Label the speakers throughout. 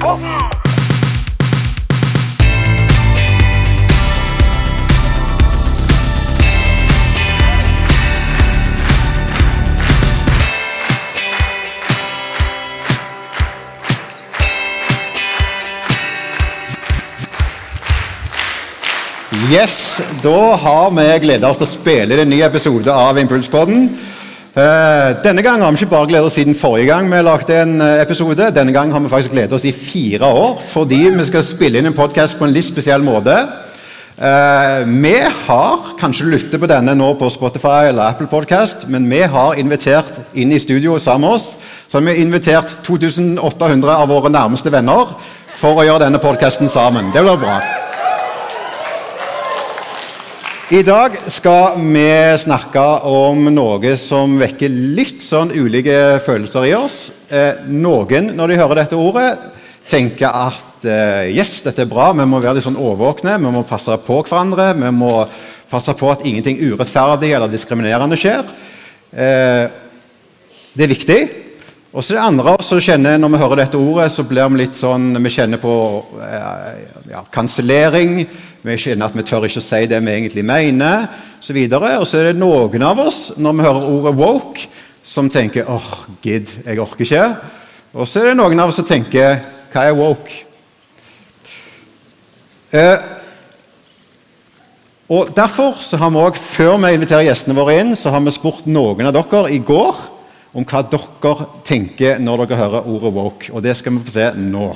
Speaker 1: Impulspodden!
Speaker 2: Yes, Da har vi gleda oss til å spille en ny episode av Impulspodden. Eh, denne gang har vi ikke bare gledet oss siden forrige gang vi lagde en eh, episode. Denne gang har vi faktisk gledet oss i fire år, fordi vi skal spille inn en podkast på en litt spesiell måte. Eh, vi har, kanskje lyttet på denne nå på Spotify eller Apple Podcast, men vi har invitert inn i studio sammen med oss så har vi invitert 2800 av våre nærmeste venner for å gjøre denne podkasten sammen. Det blir bra. I dag skal vi snakke om noe som vekker litt sånn ulike følelser i oss. Eh, noen, når de hører dette ordet, tenker at eh, yes, dette er bra, vi må være litt sånn årvåkne, vi må passe på hverandre, vi må passe på at ingenting urettferdig eller diskriminerende skjer. Eh, det er viktig. Og så det andre som kjenner Når vi hører dette ordet, så blir vi litt sånn Vi kjenner på eh, ja, kansellering. Vi kjenner at vi tør ikke å si det vi egentlig mener, osv. Og så er det noen av oss, når vi hører ordet 'woke', som tenker åh, oh, gidd, jeg orker ikke. Og så er det noen av oss som tenker hva er woke? Eh, og Derfor så har vi også, før vi inviterer gjestene våre inn, så har vi spurt noen av dere i går om hva dere tenker når dere hører ordet woke. Og det skal vi få se nå.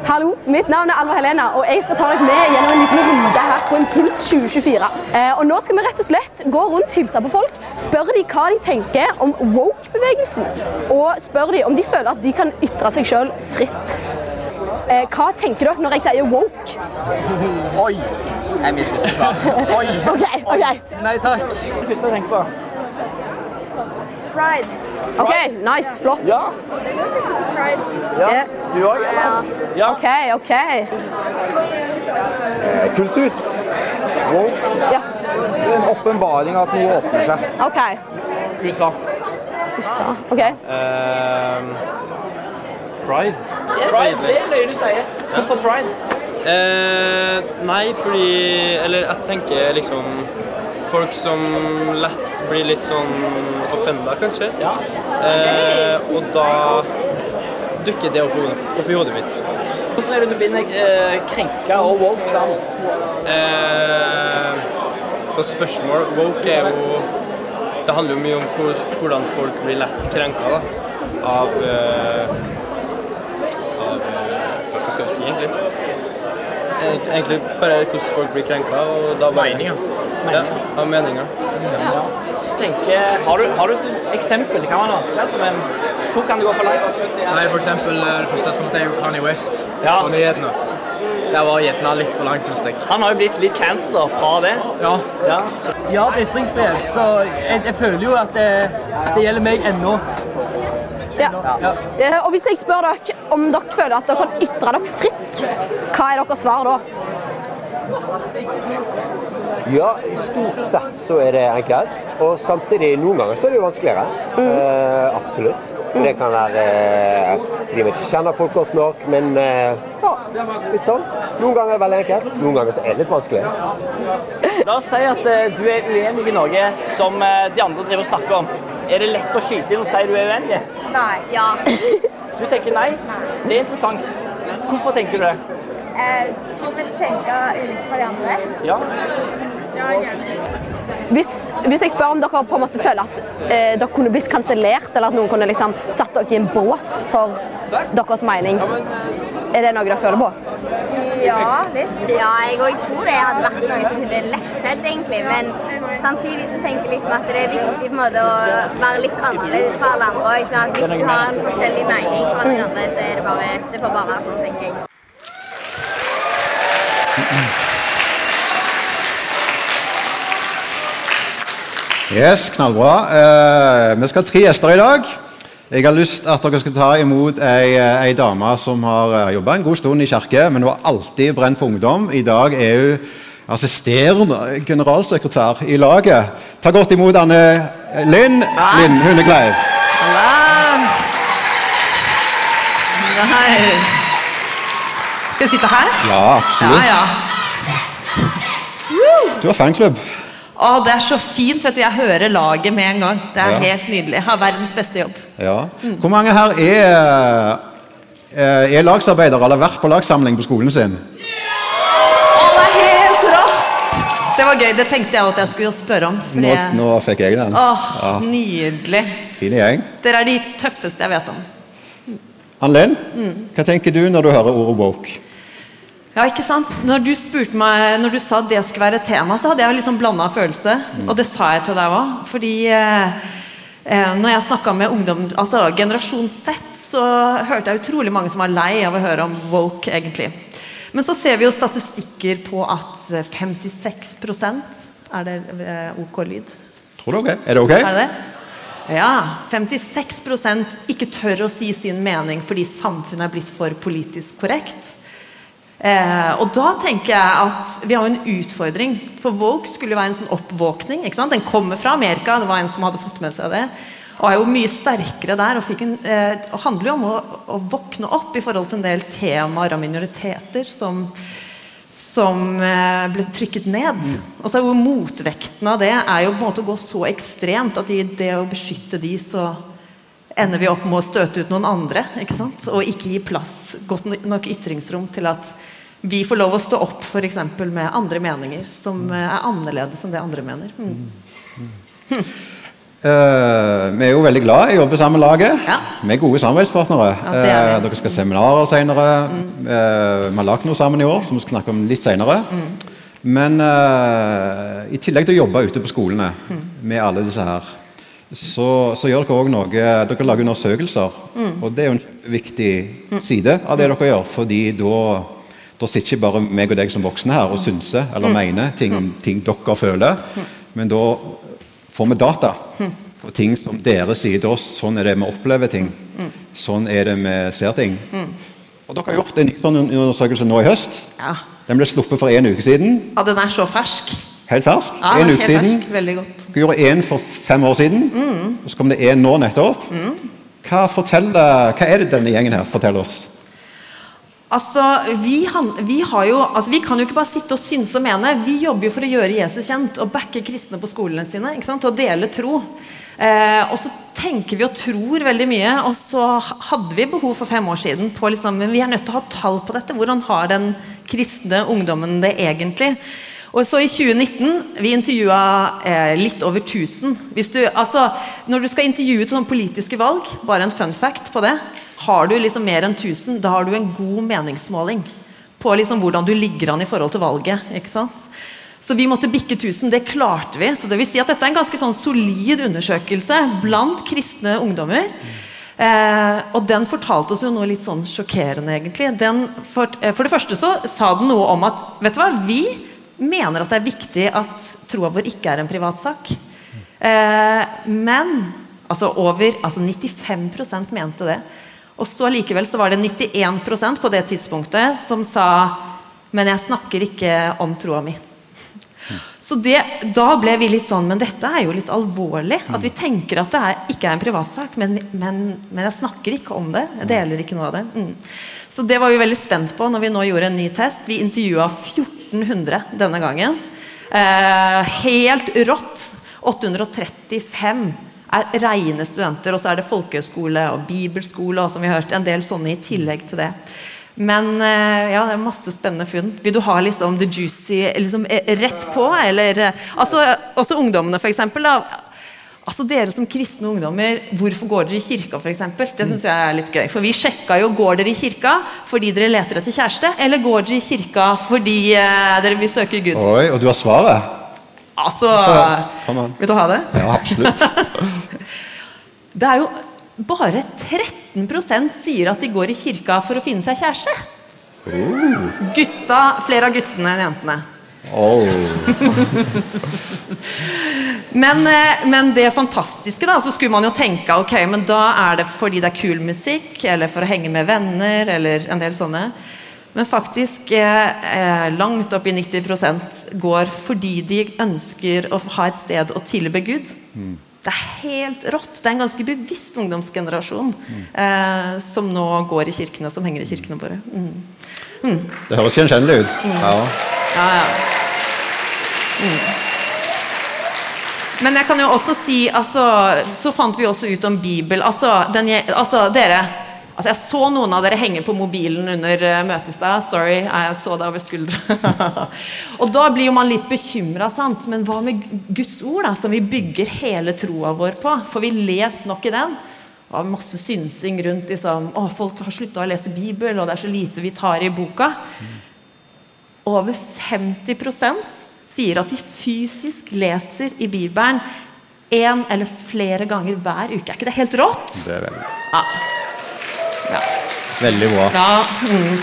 Speaker 3: Hallo, mitt navn er Alva Helena, og jeg skal ta dere med gjennom en liten runde her på Impuls 2024. Eh, og nå skal vi rett og slett gå rundt, hilse på folk, spørre dem hva de tenker om woke-bevegelsen. Og spørre dem om de føler at de kan ytre seg sjøl fritt. Eh, hva tenker dere når jeg sier woke?
Speaker 4: Oi! Jeg misforstår svaret. Oi!
Speaker 3: okay, okay. Oi.
Speaker 4: Nei takk. Det første jeg tenker på.
Speaker 5: Pride.
Speaker 3: Ok, Nice. Flott.
Speaker 4: Ja.
Speaker 5: Pride.
Speaker 3: Ja.
Speaker 4: Du òg? Ja.
Speaker 3: OK, OK.
Speaker 6: Kultur.
Speaker 3: Ja.
Speaker 6: Er en åpenbaring av at noe åpner seg.
Speaker 3: OK.
Speaker 4: USA.
Speaker 3: USA. OK.
Speaker 4: Uh, pride. Pride. Det er løye du sier. Hvorfor pride?
Speaker 7: Uh, nei, fordi Eller jeg tenker liksom Folk som lett blir litt sånn offenda, kanskje.
Speaker 4: Ja.
Speaker 7: Eh, og da dukker det opp, opp i hodet mitt.
Speaker 4: Hvorfor er det du begynner eh, krenka og woke sammen?
Speaker 7: Eh, godt spørsmål. Woke er jo Det handler jo mye om hvor, hvordan folk blir lett krenka da, av eh, Av eh, Hva skal vi si, egentlig? Eh, Egentlig bare hvordan folk blir krenka. Og da bare,
Speaker 4: Meninger.
Speaker 7: Ja, av meninger.
Speaker 4: Ja. Så tenker, har, du, har du et eksempel? Det kan være vanskelig, altså, men hvor kan det gå for langt?
Speaker 8: Nei, for eksempel eh, det første som kom til er jo Kanye West
Speaker 4: Ja.
Speaker 8: på nyhetene. Der var gjerne litt for langt, synes jeg.
Speaker 4: Han har jo blitt litt cancelled fra det.
Speaker 8: Ja,
Speaker 4: Ja.
Speaker 9: Ja, det er ytringsfrihet, så jeg, jeg føler jo at det, det gjelder meg ennå.
Speaker 3: Ja.
Speaker 9: Ja.
Speaker 3: Eh, Og hvis jeg spør dere om dere føler at dere kan ytre dere fritt, hva er deres svar da?
Speaker 6: Ja, i stort sett så er det enkelt. Og samtidig, noen ganger så er det jo vanskeligere. Eh, absolutt. Det kan være eh, fordi vi ikke kjenner folk godt nok, men eh, ja, litt sånn. Noen ganger er det veldig enkelt, noen ganger så er det litt vanskelig.
Speaker 4: la oss si at eh, du er uenig i noe som eh, de andre driver og snakker om. Er det lett å skyte inn og si du er uenig?
Speaker 5: Nei. Ja.
Speaker 4: Du tenker nei? Det er interessant. Hvorfor tenker du det?
Speaker 5: Jeg skulle vel tenke ulikt fra de andre.
Speaker 4: Ja.
Speaker 5: Ja.
Speaker 3: Hvis, hvis jeg spør om dere på en måte føler at eh, dere kunne blitt kansellert, eller at noen kunne liksom satt dere i en bås for deres mening, er det noe dere føler på?
Speaker 5: Ja, litt.
Speaker 10: Ja, jeg òg tror det hadde vært noe som kunne lett skjedd, egentlig. Men samtidig så tenker jeg liksom at det er viktig på en måte å være litt annerledes fra alle andre. Sånn at hvis du har en forskjellig mening fra alle andre, så er det bare Det får bare være sånn, tenker jeg.
Speaker 2: Yes, knallbra. Eh, vi skal ha tre gjester i dag. Jeg har lyst at dere skal ta imot ei, eh, ei dame som har jobba en god stund i kirke, men hun har alltid brent for ungdom. I dag er hun assisterende generalsekretær i laget. Ta godt imot Anne Linn Linn Hundekleiv.
Speaker 11: Nei.
Speaker 1: Skal jeg sitte her?
Speaker 2: Ja, absolutt.
Speaker 1: Ja, ja.
Speaker 2: Du har fanklubb.
Speaker 1: Å, det er så fint. vet du, Jeg hører laget med en gang. Det er
Speaker 2: Ja.
Speaker 1: helt nydelig. Jeg har verdens beste jobb.
Speaker 2: Ja. Hvor mange her er, eh, er lagsarbeidere eller har vært på lagssamling på skolen sin?
Speaker 1: Å, det er helt rått! Det var gøy. Det tenkte jeg at jeg skulle spørre om.
Speaker 2: Nå, nå fikk jeg den.
Speaker 1: Åh,
Speaker 2: Ja,
Speaker 1: Nydelig.
Speaker 2: Fine gjeng.
Speaker 1: Dere er de tøffeste jeg vet om.
Speaker 2: Ann Linn,
Speaker 1: Mm.
Speaker 2: hva tenker du når du hører ordet woke?
Speaker 1: Ja, ikke sant? Når du spurte meg, når du sa det skulle være tema, så hadde jeg liksom blanda følelse. Og det sa jeg til deg òg. Fordi eh, eh, når jeg snakka med ungdom, altså generasjon Z, så hørte jeg utrolig mange som var lei av å høre om woke, egentlig. Men så ser vi jo statistikker på at eh, 56% Er det eh, ok lyd?
Speaker 2: Tror du ok? Er det ok?
Speaker 1: Er det det? Ja. 56% ikke tør å si sin mening fordi samfunnet er blitt for politisk korrekt. Eh, og da tenker jeg at vi har jo en utfordring. For Vogue skulle være en sånn oppvåkning. ikke sant? Den kommer fra Amerika, det var en som hadde fått med seg det. Og er jo mye sterkere der. Og, en, eh, og handler jo om å, å våkne opp i forhold til en del temaer av minoriteter som som eh, ble trykket ned. Og så er jo Motvekten av det er jo på en måte å gå så ekstremt at i det å beskytte de, så ender vi opp med å støte ut noen andre. ikke sant? Og ikke gi plass, godt nok ytringsrom til at vi får lov å stå opp for eksempel med andre meninger som eh, er annerledes enn det andre mener. Mm.
Speaker 2: Eh, vi er jo veldig glad i å jobbe sammen med laget. Vi er gode samarbeidspartnere.
Speaker 1: det er vi.
Speaker 2: Eh, dere skal ha seminarer senere. Eh, vi har lagd noe sammen i år som vi skal snakke om litt senere. Men eh, i tillegg til å jobbe ute på skolene med alle disse her, så, så gjør dere òg noe Dere lager undersøkelser.
Speaker 11: Mm.
Speaker 2: Og det er jo en viktig side av det dere gjør. fordi da da sitter ikke bare meg og deg som voksne her og synser eller
Speaker 11: Mm.
Speaker 2: mener ting om ting dere føler, men da får vi data på ting som dere sier til oss. Sånn er det vi opplever ting. Sånn er det vi ser ting. Og dere har gjort en sånn undersøkelse nå i høst.
Speaker 1: Ja.
Speaker 2: Den ble sluppet for en uke siden.
Speaker 1: ja, den er så fersk.
Speaker 2: Helt fersk.
Speaker 1: Ja,
Speaker 2: en uke siden.
Speaker 1: fersk. Veldig godt.
Speaker 2: Dere gjorde en for fem år siden,
Speaker 1: Mm.
Speaker 2: og så kom det en nå nettopp.
Speaker 1: Mm.
Speaker 2: Hva, hva er det denne gjengen her forteller oss?
Speaker 1: Altså, vi, han, vi, jo, altså, vi kan jo ikke bare sitte og synse og mene. Vi jobber jo for å gjøre Jesus kjent og backe kristne på skolene sine. ikke sant? Og dele tro. Eh, og så tenker vi og tror veldig mye. Og så hadde vi behov for fem år siden på liksom, vi er nødt til å ha tall på dette. Hvordan har den kristne ungdommen det egentlig? Og så I 2019 vi intervjua eh, litt over 1000. Hvis du, altså, når du skal intervjue til sånne politiske valg, bare en fun fact på det, har du liksom mer enn 1000, da har du en god meningsmåling på liksom hvordan du ligger an i forhold til valget. ikke sant? Så vi måtte bikke 1000. Det klarte vi. Så det vil si at dette er en ganske sånn solid undersøkelse blant kristne ungdommer. Eh, og den fortalte oss jo noe litt sånn sjokkerende, egentlig. For, eh, for det første så sa den noe om at vet du hva, vi mener at det er viktig at troa vår ikke er en privatsak. Eh, men altså over altså 95% mente det. Og så likevel så var det 91% på det tidspunktet som sa Men jeg snakker ikke om troa mi. Så det, Da ble vi litt sånn Men dette er jo litt alvorlig. At vi tenker at det er, ikke er en privatsak, men, men, men jeg snakker ikke om det. Jeg deler ikke noe av det. Mm. Så det var vi veldig spent på når vi nå gjorde en ny test. Vi intervjua 1400 denne gangen. Eh, helt rått. 835 er reine studenter. Og så er det folkehøyskole og bibelskole og som vi har hørt, en del sånne i tillegg til det. Men eh, ja, det er masse spennende funn. Vil du ha liksom the juicy liksom, eh, rett på? Eller eh, altså, også ungdommene, for eksempel. Da. Altså Dere som kristne ungdommer, hvorfor går dere i kirka? Eksempel? det synes jeg er litt gøy. For vi sjekka jo går dere i kirka fordi dere leter etter kjæreste, eller går dere i kirka fordi eh, dere vil søke Gud?
Speaker 2: Oi, og du har svaret?
Speaker 1: Altså Vil du ha det?
Speaker 2: Ja, absolutt.
Speaker 1: Det er jo bare 13% sier at de går i kirka for å finne seg kjæreste.
Speaker 2: Oh.
Speaker 1: Gutta, Flere av guttene enn jentene.
Speaker 2: Oh.
Speaker 1: Men, eh, men det fantastiske, da, så skulle man jo tenke ok, men da er det fordi det er kul musikk, eller for å henge med venner, eller en del sånne. Men faktisk eh, eh, langt opp i 90% går fordi de ønsker å ha et sted å tilbe Gud. Det er helt rått. Det er en ganske bevisst ungdomsgenerasjon eh, som nå går i kirkene, som henger i kirkene våre. Mm.
Speaker 2: Det høres gjenkjennelig ut. Ja.
Speaker 1: Ja, ja. Mm. Men jeg kan jo også si altså, Så fant vi også ut om Bibel. Altså, den, altså dere altså, Jeg så noen av dere henge på mobilen under uh, møtet i stad. Sorry, jeg så det over skuldra. og da blir jo man litt bekymra, sant. Men hva med Guds ord, da, som vi bygger hele troa vår på? Får vi lest nok i den? Var masse synsing rundt liksom, å, folk har slutta å lese Bibel, og det er så lite vi tar i boka. Over 50% sier at de fysisk leser i Bibelen én eller flere ganger hver uke. Er ikke det helt rått?
Speaker 2: Det er veldig,
Speaker 1: Ja. ja.
Speaker 2: veldig bra.
Speaker 1: ja. Mm.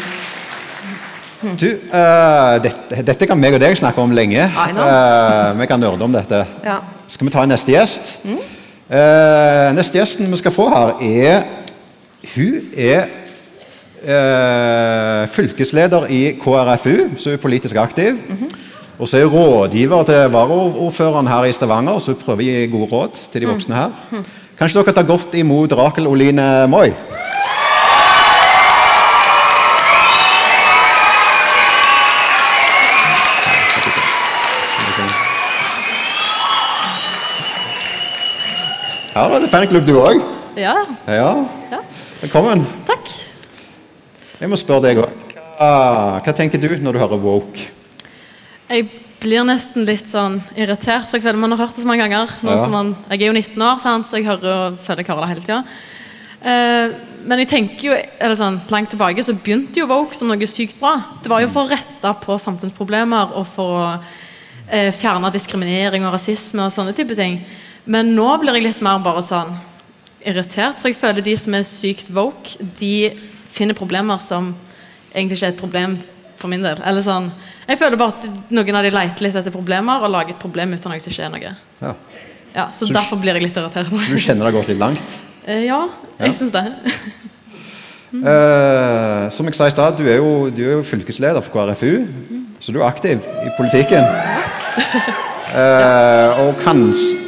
Speaker 2: Du, uh, dette, dette kan meg og deg snakke om lenge. Uh. Vi kan nørde om dette.
Speaker 1: ja.
Speaker 2: Skal vi ta neste gjest? Eh, neste gjesten vi skal få her, er Hun er eh, fylkesleder i KrFU, så hun er politisk aktiv. Og så er hun rådgiver til varaordføreren her i Stavanger, så hun prøver å gi gode råd til de voksne her. Kanskje dere tar godt imot Rakel Oline Moi? Ja, da er det fanklubb du òg.
Speaker 11: Ja,
Speaker 2: Ja.
Speaker 11: Ja.
Speaker 2: Velkommen.
Speaker 11: takk.
Speaker 2: Jeg må spørre deg òg. Hva, hva tenker du når du hører woke?
Speaker 11: Jeg blir nesten litt sånn irritert, for jeg føler man har hørt det så mange ganger.
Speaker 2: Ja.
Speaker 11: man, jeg er jo 19 år, sant? så jeg hører føler jeg hører det hele tida. Uh, men jeg tenker jo, eller sånn, langt tilbake så begynte jo Vogue som noe sykt bra. Det var jo for å rette på samfunnsproblemer og for å eh, fjerne diskriminering og rasisme og sånne type ting. Men nå blir jeg litt mer bare sånn irritert, for jeg føler de som er sykt woke, de finner problemer som egentlig ikke er et problem for min del. Eller sånn, jeg føler bare at noen av de leter litt etter problemer og lager et problem ut av noe som ikke er noe.
Speaker 2: Ja.
Speaker 11: Ja, så,
Speaker 2: Så
Speaker 11: derfor blir jeg litt irritert.
Speaker 2: Så du kjenner det har gått litt langt?
Speaker 11: Eh, ja, jeg
Speaker 2: Ja.
Speaker 11: syns det.
Speaker 2: Uh, som jeg sa i stad, du, du er jo fylkesleder for KrFU, så du er aktiv i politikken. uh, og kanskje,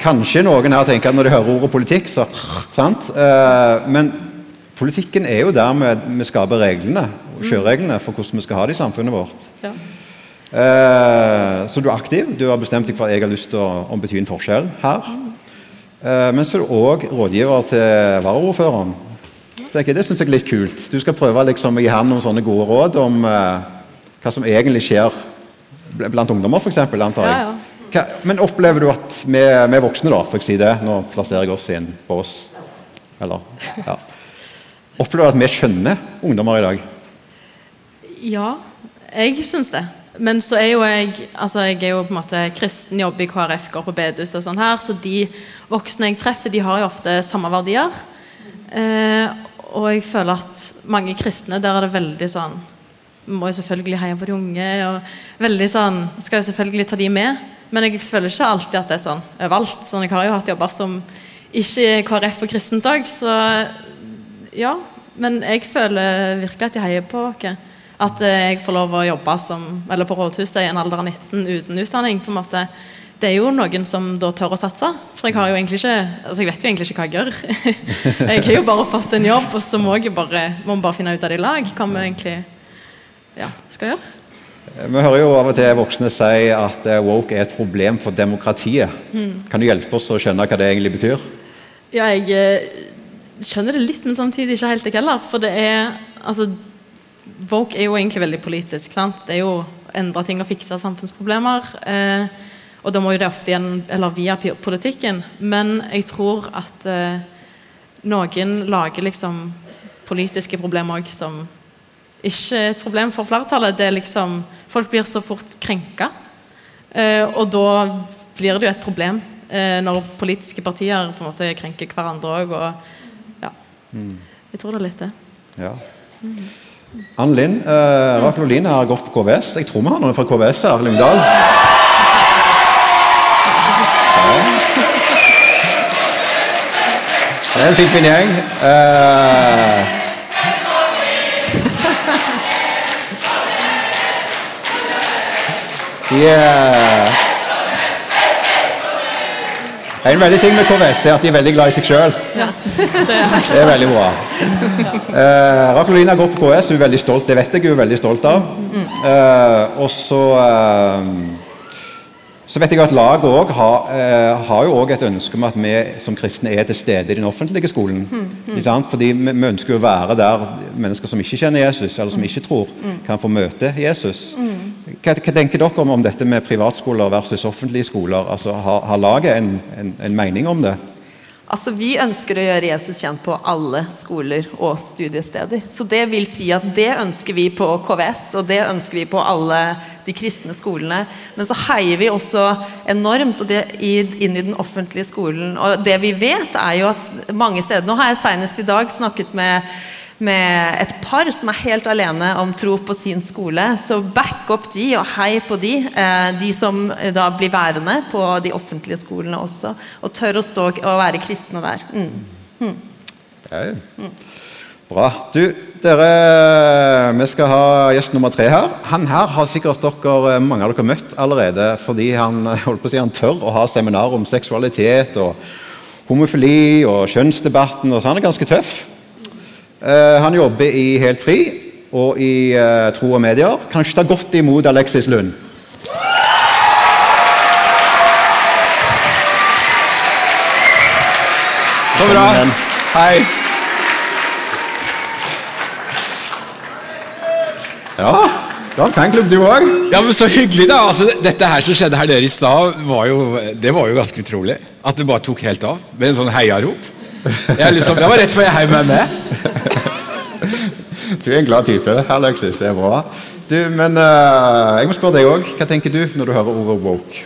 Speaker 2: kanskje noen her tenker at når de hører ordet politikk, så sant? Eh, men politikken er jo der vi, skaper reglene og kjørereglene for hvordan vi skal ha det i samfunnet vårt.
Speaker 11: Ja.
Speaker 2: Eh, så du er aktiv. Du har bestemt deg for at jeg har lyst til å, bety en forskjell her. Eh, men så er du òg rådgiver til varaordføreren. Det syns jeg er litt kult. Du skal prøve liksom, å gi han noen sånne gode råd om hva som egentlig skjer blant ungdommer, f.eks. antar jeg.
Speaker 11: Ja, ja.
Speaker 2: Hva, men opplever du at vi, vi voksne, da, får jeg si det, nå plasserer jeg oss inn på oss. eller ja. Opplever du at vi skjønner ungdommer i dag?
Speaker 11: Ja, jeg syns det. Men så er jo jeg altså jeg er jo på en måte kristen, jobber i KrF, går på bedehus og sånn her, så de voksne jeg treffer, de har jo ofte samme verdier. Eh, og jeg føler at mange kristne, der er det veldig sånn Vi må jo selvfølgelig heie på de unge, og veldig sånn Skal jo selvfølgelig ta de med, men jeg føler ikke alltid at det er sånn overalt. Sånn, jeg har jo hatt jobber som ikke er KrF og kristent òg, så ja, men jeg føler virkelig at jeg heier på dere. At eh, jeg får lov å jobbe som, eller på rådhuset i en alder av 19 uten utdanning. på en måte. Det er jo noen som da tør å satse. For jeg har jo egentlig ikke, altså jeg vet jo egentlig ikke hva jeg gjør. jeg har jo bare fått en jobb, og så må jeg bare, må bare finne ut av det i lag. Hva vi egentlig ja, skal gjøre.
Speaker 2: Vi hører jo av og til voksne si at eh, woke er et problem for demokratiet.
Speaker 11: Mm.
Speaker 2: Kan du hjelpe oss å skjønne hva det egentlig betyr?
Speaker 11: Ja, jeg eh, skjønner det litt, men samtidig ikke helt jeg heller. For det er altså Woke er jo egentlig veldig politisk. sant? Det er jo å endre ting og fikse samfunnsproblemer. Eh, og da må jo det ofte igjen, eller via politikken. Men jeg tror at eh, noen lager liksom politiske problemer òg som ikke et problem for flertallet. Det er liksom Folk blir så fort krenka. Eh, og da blir det jo et problem eh, når politiske partier på en måte krenker hverandre òg. Og ja.
Speaker 2: Mm.
Speaker 11: Jeg tror det er litt det.
Speaker 2: Ja. Ann Linn, eh, Rakel Oline har gått på KVS. Jeg tror vi har noen fra KVS her. Lyngdal. Det er en fin, fin gjeng. Eh, Yeah. En veldig ting med KVS er at de er veldig glad i seg sjøl.
Speaker 11: Ja, det
Speaker 2: Det er veldig bra. Uh, Rakelina går på KS, hun er veldig stolt. Det vet jeg hun er veldig stolt av. Uh, og så eh, så vet jeg at laget også har, eh, har jo også et ønske om at vi som kristne er til stede i den offentlige skolen. Mm, sant? Fordi vi, vi ønsker å være der mennesker som ikke kjenner Jesus, eller som ikke tror, kan få møte Jesus. Hva, hva tenker dere om, om dette med privatskoler versus offentlige skoler? Altså, har, har laget en, en, en mening om det?
Speaker 1: Altså, Vi ønsker å gjøre Jesus kjent på alle skoler og studiesteder. Så det vil si at det ønsker vi på KVS, og det ønsker vi på alle de kristne skolene. Men så heier vi også enormt det, inn i den offentlige skolen. Og det vi vet, er jo at mange steder Nå har jeg senest i dag snakket med med et par som er helt alene om tro på sin skole. Så back opp de, og hei på de. Eh, de som da blir værende på de offentlige skolene også. Og tør å stå og være kristne der. Mm. Mm.
Speaker 2: Ja, ja. Bra. Du, dere, vi skal ha gjest nummer tre her. Han her har sikkert dere, mange av dere møtt allerede, fordi han holdt på å si han tør å ha seminar om seksualitet og homofili og kjønnsdebatten. og så Han er ganske tøff. Eh, han jobber i Helt Fri og i Tro og Medier. Kanskje ta godt imot Alexis Lund.
Speaker 12: Så bra. Hei.
Speaker 2: Ja, du har fanklubb, du òg.
Speaker 12: Ja, men Så hyggelig, da. Altså, dette her som skjedde her nede i stad, var det var jo ganske utrolig. At det bare tok helt av med en sånn heiarop. Liksom, det var rett før jeg heiv meg med.
Speaker 2: Du er en glad type, Alexis. Det er bra. Du, men uh, jeg må spørre deg òg. Hva tenker du når du hører ordet woke?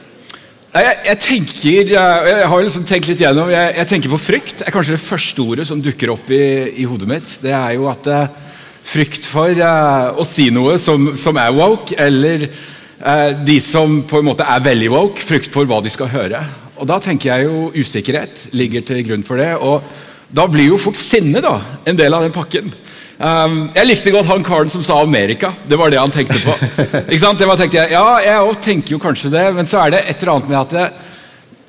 Speaker 12: Jeg, jeg tenker, jeg har liksom tenkt litt gjennom, jeg, jeg, tenker på frykt. er kanskje det første ordet som dukker opp i, i hodet mitt. Det er jo at uh, Frykt for eh, å si noe som, som er woke, eller de som på en måte er veldig woke. Frykt for hva de skal høre. Og Da tenker jeg jo usikkerhet ligger til grunn for det. og Da blir jo folk sinne, da, en del av den pakken. Um, jeg likte godt han karen som sa Amerika. Det var det han tenkte på. Ikke sant? Det var, tenkte jeg, ja, jeg òg tenker jo kanskje det, men så er det et eller annet med at jeg,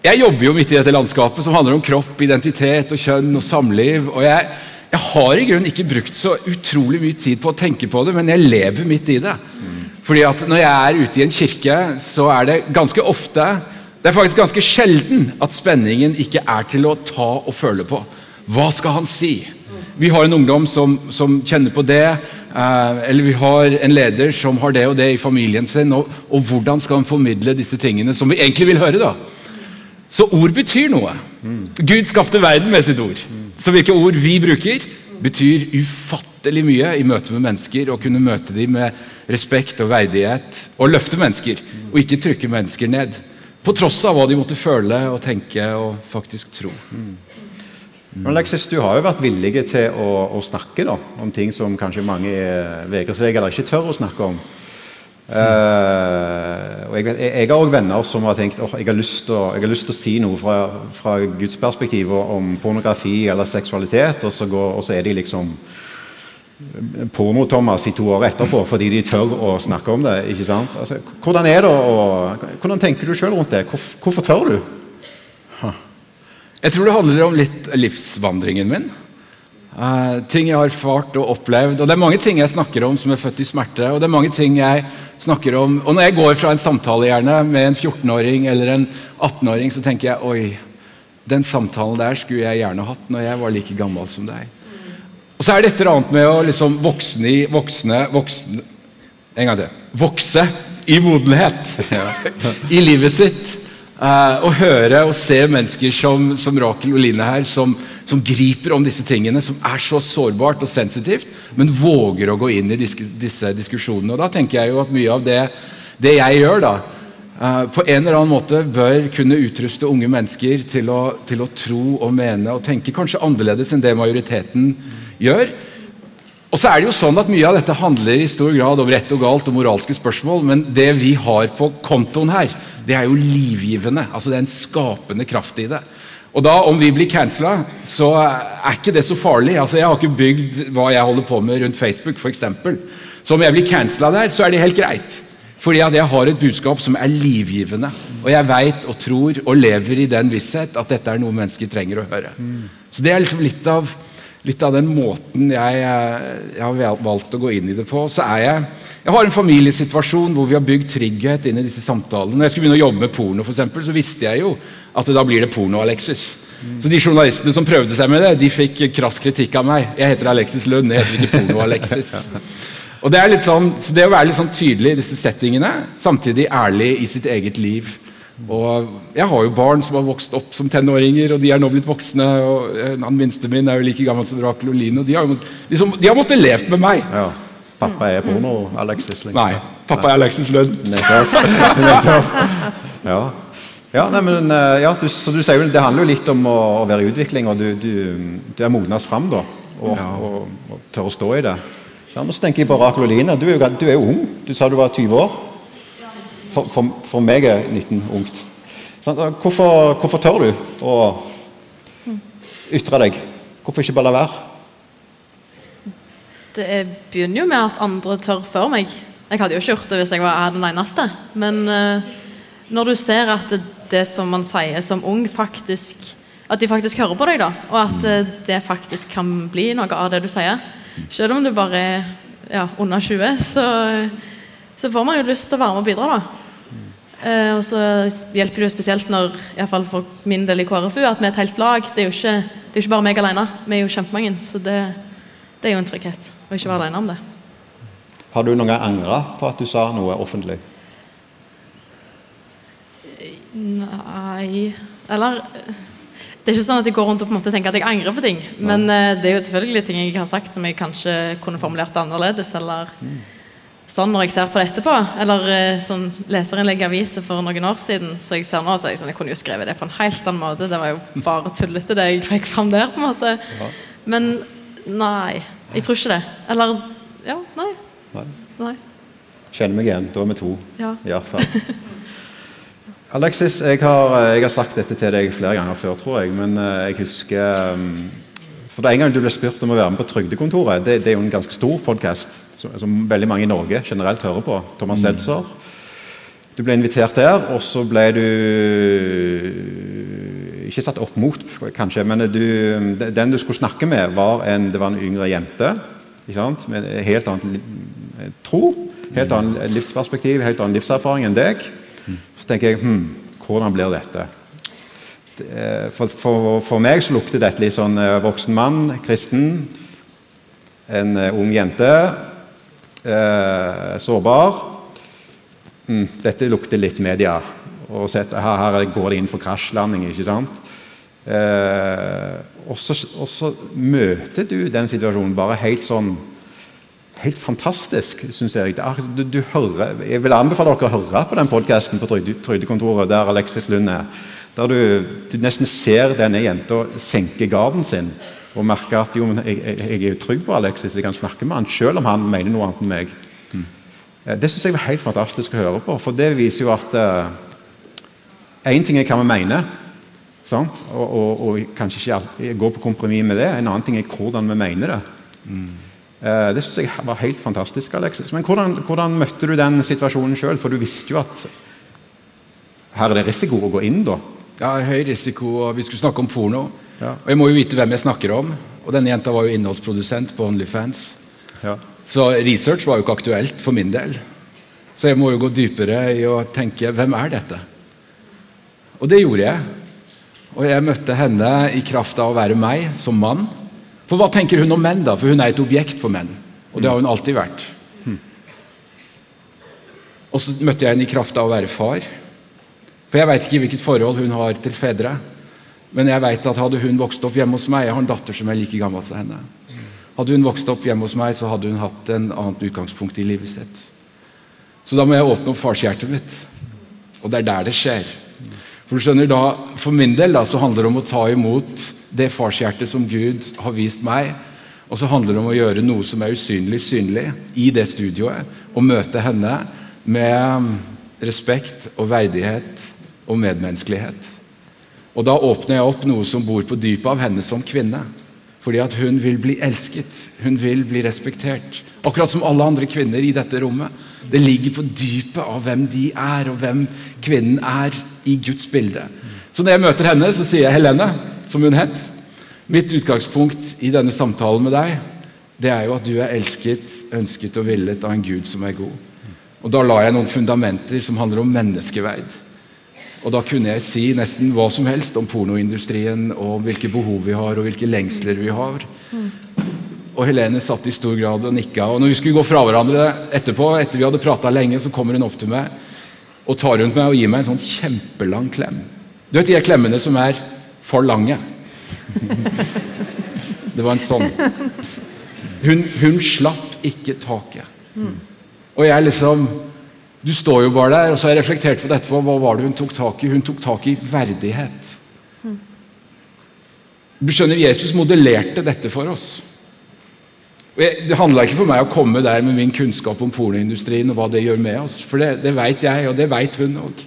Speaker 12: jeg jobber jo midt i dette landskapet som handler om kropp, identitet og kjønn og samliv. og jeg, jeg har i grunnen ikke brukt så utrolig mye tid på å tenke på det, men jeg lever midt i det. Fordi at Når jeg er ute i en kirke, så er det ganske ofte Det er faktisk ganske sjelden at spenningen ikke er til å ta og føle på. Hva skal han si? Vi har en ungdom som, som kjenner på det. Eh, eller vi har en leder som har det og det i familien sin. Og, og, hvordan skal han formidle disse tingene som vi egentlig vil høre? da? Så ord betyr noe. Gud skapte verden med sitt ord. Så hvilke ord vi bruker, betyr ufattelig mye i møte med mennesker. Å kunne møte dem med respekt og verdighet. Og løfte mennesker, og ikke trykke mennesker ned. På tross av hva de måtte føle og tenke og faktisk tro.
Speaker 2: Men Alexis, Du har jo vært villig til å, å snakke da, om ting som kanskje mange vegrer seg eller ikke tør å snakke om. Uh, og jeg, jeg, har òg venner som har tenkt oh, jeg, har lyst til å, si noe fra, fra Guds perspektiv om pornografi eller seksualitet, og så, går, og så er de liksom Porno-Thomas i to år etterpå fordi de tør å snakke om det. ikke sant? Altså, hvordan er det å, hvordan tenker du sjøl rundt det? Hvor, hvorfor tør du?
Speaker 12: Jeg tror det handler om litt livsvandringen min. Uh, ting jeg har erfart og opplevd. Og det er mange ting jeg snakker om som er født i smerte. Og det er mange ting jeg snakker om Og når jeg går fra en samtale gjerne med en 14-åring eller en 18-åring, så tenker jeg oi, den samtalen der skulle jeg gjerne hatt når jeg var like gammel som deg. Og så er det et eller annet med å liksom voksne i voksne, voksne En gang til. Vokse i modenhet i livet sitt. Uh, å høre og se mennesker som, som Rakel og Line her, som, som, griper om disse tingene, som er så sårbart og sensitivt, men våger å gå inn i disse, diskusjonene. Og Da tenker jeg jo at mye av det, det jeg gjør, da, uh, på en eller annen måte bør kunne utruste unge mennesker til å, til å tro og mene og tenke kanskje annerledes enn det majoriteten gjør. Og så er det jo sånn at Mye av dette handler i stor grad om rett og galt og moralske spørsmål, men det vi har på kontoen her, det er jo livgivende. altså Det er en skapende kraft i det. Og da, Om vi blir cancela, så er ikke det så farlig. altså Jeg har ikke bygd hva jeg holder på med rundt Facebook, f.eks. Så om jeg blir cancela der, så er det helt greit. Fordi at jeg har et budskap som er livgivende. Og jeg veit og tror og lever i den visshet at dette er noe mennesker trenger å høre. Så det er liksom litt av, litt av den måten jeg, eh, jeg har valgt å gå inn i det på. Så er jeg jeg har en familiesituasjon hvor vi har bygd trygghet inn i disse samtalene. Når jeg skulle begynne å jobbe med porno, for eksempel, så visste jeg jo at da blir det porno-Alexis. Så de journalistene som prøvde seg med det, de fikk krass kritikk av meg. Jeg heter Alexis Lund, jeg heter ikke Porno-Alexis. Og det er litt sånn, så det å være litt sånn tydelig i disse settingene, samtidig ærlig i sitt eget liv. Og Jeg har jo barn som har vokst opp som tenåringer, og de er nå blitt voksne. og Den minste min er jo like gammel som Rakel og Line. og De har, liksom, de har måttet levd med meg.
Speaker 2: Ja. Pappa er porno, Alexis? Liksom.
Speaker 12: Nei, pappa er Alexis Lund.
Speaker 2: Ja. Ja, nei, men, eh, ja, du, så du sier jo, Det handler jo litt om å, å være i utvikling, og du, du, du er modnes fram da, og,
Speaker 12: Ja.
Speaker 2: og, og tør å stå i det. Ja, så tenker jeg på Rakel og Line. Du er, jo, du er jo ung. Du sa du var 20 år. For, for, for meg er 19 ungt. Sånn, hvorfor, hvorfor tør du å ytre deg? Hvorfor ikke bare la være?
Speaker 11: Det er- begynner jo med at andre tør før meg. Jeg hadde jo ikke gjort det hvis jeg var den eneste. Men eh, når du ser at det, det som man sier som ung, faktisk At de faktisk hører på deg, da. Og at eh, det faktisk kan bli noe av det du sier. Selv om du bare er ja, under 20, så, så får man jo lyst til å være med og bidra, da. Eh, og så hjelper det jo spesielt når, i hvert fall for min del i KrFU, at vi er et helt lag. Det er jo ikke, det er ikke bare meg alene. Vi er jo kjempemange. Så det, det er jo en trygghet å ikke være alene om det.
Speaker 2: Har du noen gang angra på at du sa noe offentlig?
Speaker 11: Nei Eller Det er ikke sånn at jeg går rundt og på en måte tenker at jeg angrer på ting. Men uh, det er jo selvfølgelig ting jeg har sagt som jeg kanskje kunne formulert annerledes. Eller sånn når jeg ser på det etterpå. Eller eh, sånn leserinnlegg i aviser for noen år siden. Så jeg ser nå, så er jeg sånn, jeg kunne jo skrevet det på en helt annen måte. Det var jo bare tullete det jeg fikk fram der. på en måte Men nei, jeg tror ikke det. Eller ja, nei.
Speaker 2: Nei.
Speaker 11: nei.
Speaker 2: Kjenner meg igjen. Da er vi to.
Speaker 11: Ja.
Speaker 2: Fall. Alexis, jeg har, jeg har sagt dette til deg flere ganger før, tror jeg. Men eh, jeg husker um, For det en gang du ble spurt om å være med på Trygdekontoret. Det, det er jo en ganske stor podkast som, som veldig mange i Norge generelt hører på. Thomas Seltzer. Du ble invitert der, og så ble du Ikke satt opp mot, kanskje, men du, den du skulle snakke med, var en, det var en yngre jente. Med helt annet tro, helt annet livsperspektiv, helt annen livserfaring enn deg. Så tenker jeg hm, hvordan blir dette? For, for, for meg så lukter dette litt sånn eh, voksen mann, kristen, en eh, ung jente, eh, sårbar. Mm, dette lukter litt media. Og sett, her, her går det inn for krasjlanding, ikke sant? Eh, og, så, og så møter du den situasjonen bare helt sånn Helt fantastisk, syns jeg. Du, du hører, jeg vil anbefale dere å høre på den podkasten på Trygde- Trygdekontoret der Alexis Lund er. Der du, du nesten ser denne jenta senke garden sin og merke at jo, men jeg, jeg, jeg er jo trygg på Alexis, jeg kan snakke med han selv om han mener noe annet enn meg. Eh, Det syns jeg var helt fantastisk å høre på, for det viser jo at Én ting er hva vi mener, sant? Og, og, og kanskje ikke gå på kompromiss med det. En annen ting er hvordan vi mener det. Uh, Det synes jeg var helt fantastisk, Alexis. Men hvordan, hvordan møtte du den situasjonen sjøl? For du visste jo at her er det risiko å gå inn, da.
Speaker 12: Ja, høy risiko, og vi skulle snakke om porno. Og jeg må jo vite hvem jeg snakker om. Og denne jenta var jo innholdsprodusent på Onlyfans. Så research var jo ikke aktuelt for min del. Så jeg må jo gå dypere i å tenke hvem er dette? Og det gjorde jeg. Og jeg møtte henne i kraft av å være meg som mann. For hva tenker hun om menn, da? For hun er et objekt for menn. Og det har hun alltid vært. Og så møtte jeg henne i kraft av å være far. For jeg veit ikke hvilket forhold hun har til fedre. Men jeg vet at hadde hun vokst opp hjemme hos meg Jeg har en datter som er like gammel som henne. Hadde hun vokst opp hjemme hos meg, så hadde hun hatt en annet utgangspunkt i livet sitt. Så da må jeg åpne opp farshjertet mitt. Og det er der det skjer. For du skjønner da, For min del da, så handler det om å ta imot det farshjertet som Gud har vist meg. Og så handler det om å gjøre noe som er usynlig, synlig i det studioet. Og møte henne med respekt og verdighet og medmenneskelighet. Og da åpner jeg opp noe som bor på dypet av henne som kvinne. Fordi at hun vil bli elsket, hun vil bli respektert. Akkurat som alle andre kvinner i dette rommet. Det ligger på dypet av hvem de er, og hvem kvinnen er i Guds bilde. Så når jeg møter henne, så sier jeg Helene, som hun het. Mitt utgangspunkt i denne samtalen med deg, det er jo at du er elsket, ønsket og villet av en Gud som er god. Og da la jeg noen fundamenter som handler om menneskeverd. Og da kunne jeg si nesten hva som helst om pornoindustrien, og hvilke behov vi har, og hvilke lengsler vi har. Og Helene satt i stor grad og nikka. Og når vi skulle gå fra hverandre etterpå, etter vi hadde prata lenge, så kommer hun opp til meg og tar rundt meg og gir meg en sånn kjempelang klem. Du vet de klemmene som er for lange? Det var en sånn. Hun, hun slapp ikke taket. Og jeg liksom Du står jo bare der, og så har jeg reflektert på dette. Hva var det hun tok tak i? Hun tok tak i verdighet. Du skjønner, Jesus modellerte dette for oss. Jeg, det handla ikke for meg å komme der med min kunnskap om pornoindustrien og hva det gjør med oss, for det, det veit jeg, og det veit hun òg.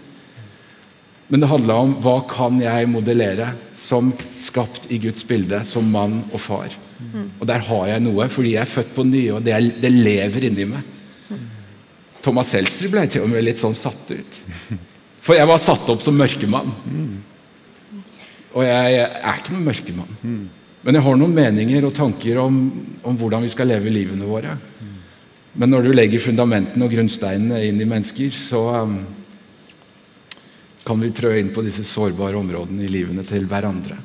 Speaker 12: Men det handla om hva kan jeg modellere som skapt i Guds bilde, som mann og far. Og der har jeg noe, fordi jeg er født på ny, og det, er, det lever inni meg. Thomas Seltzer ble til og med litt sånn satt ut. For jeg var satt opp som mørkemann. Og jeg er ikke noen mørkemann. Men jeg har noen meninger og tanker om, om hvordan vi skal leve livene våre. Men når du legger fundamentene og grunnsteinene inn i mennesker, så um, kan vi trø inn på disse sårbare områdene i livene til hverandre.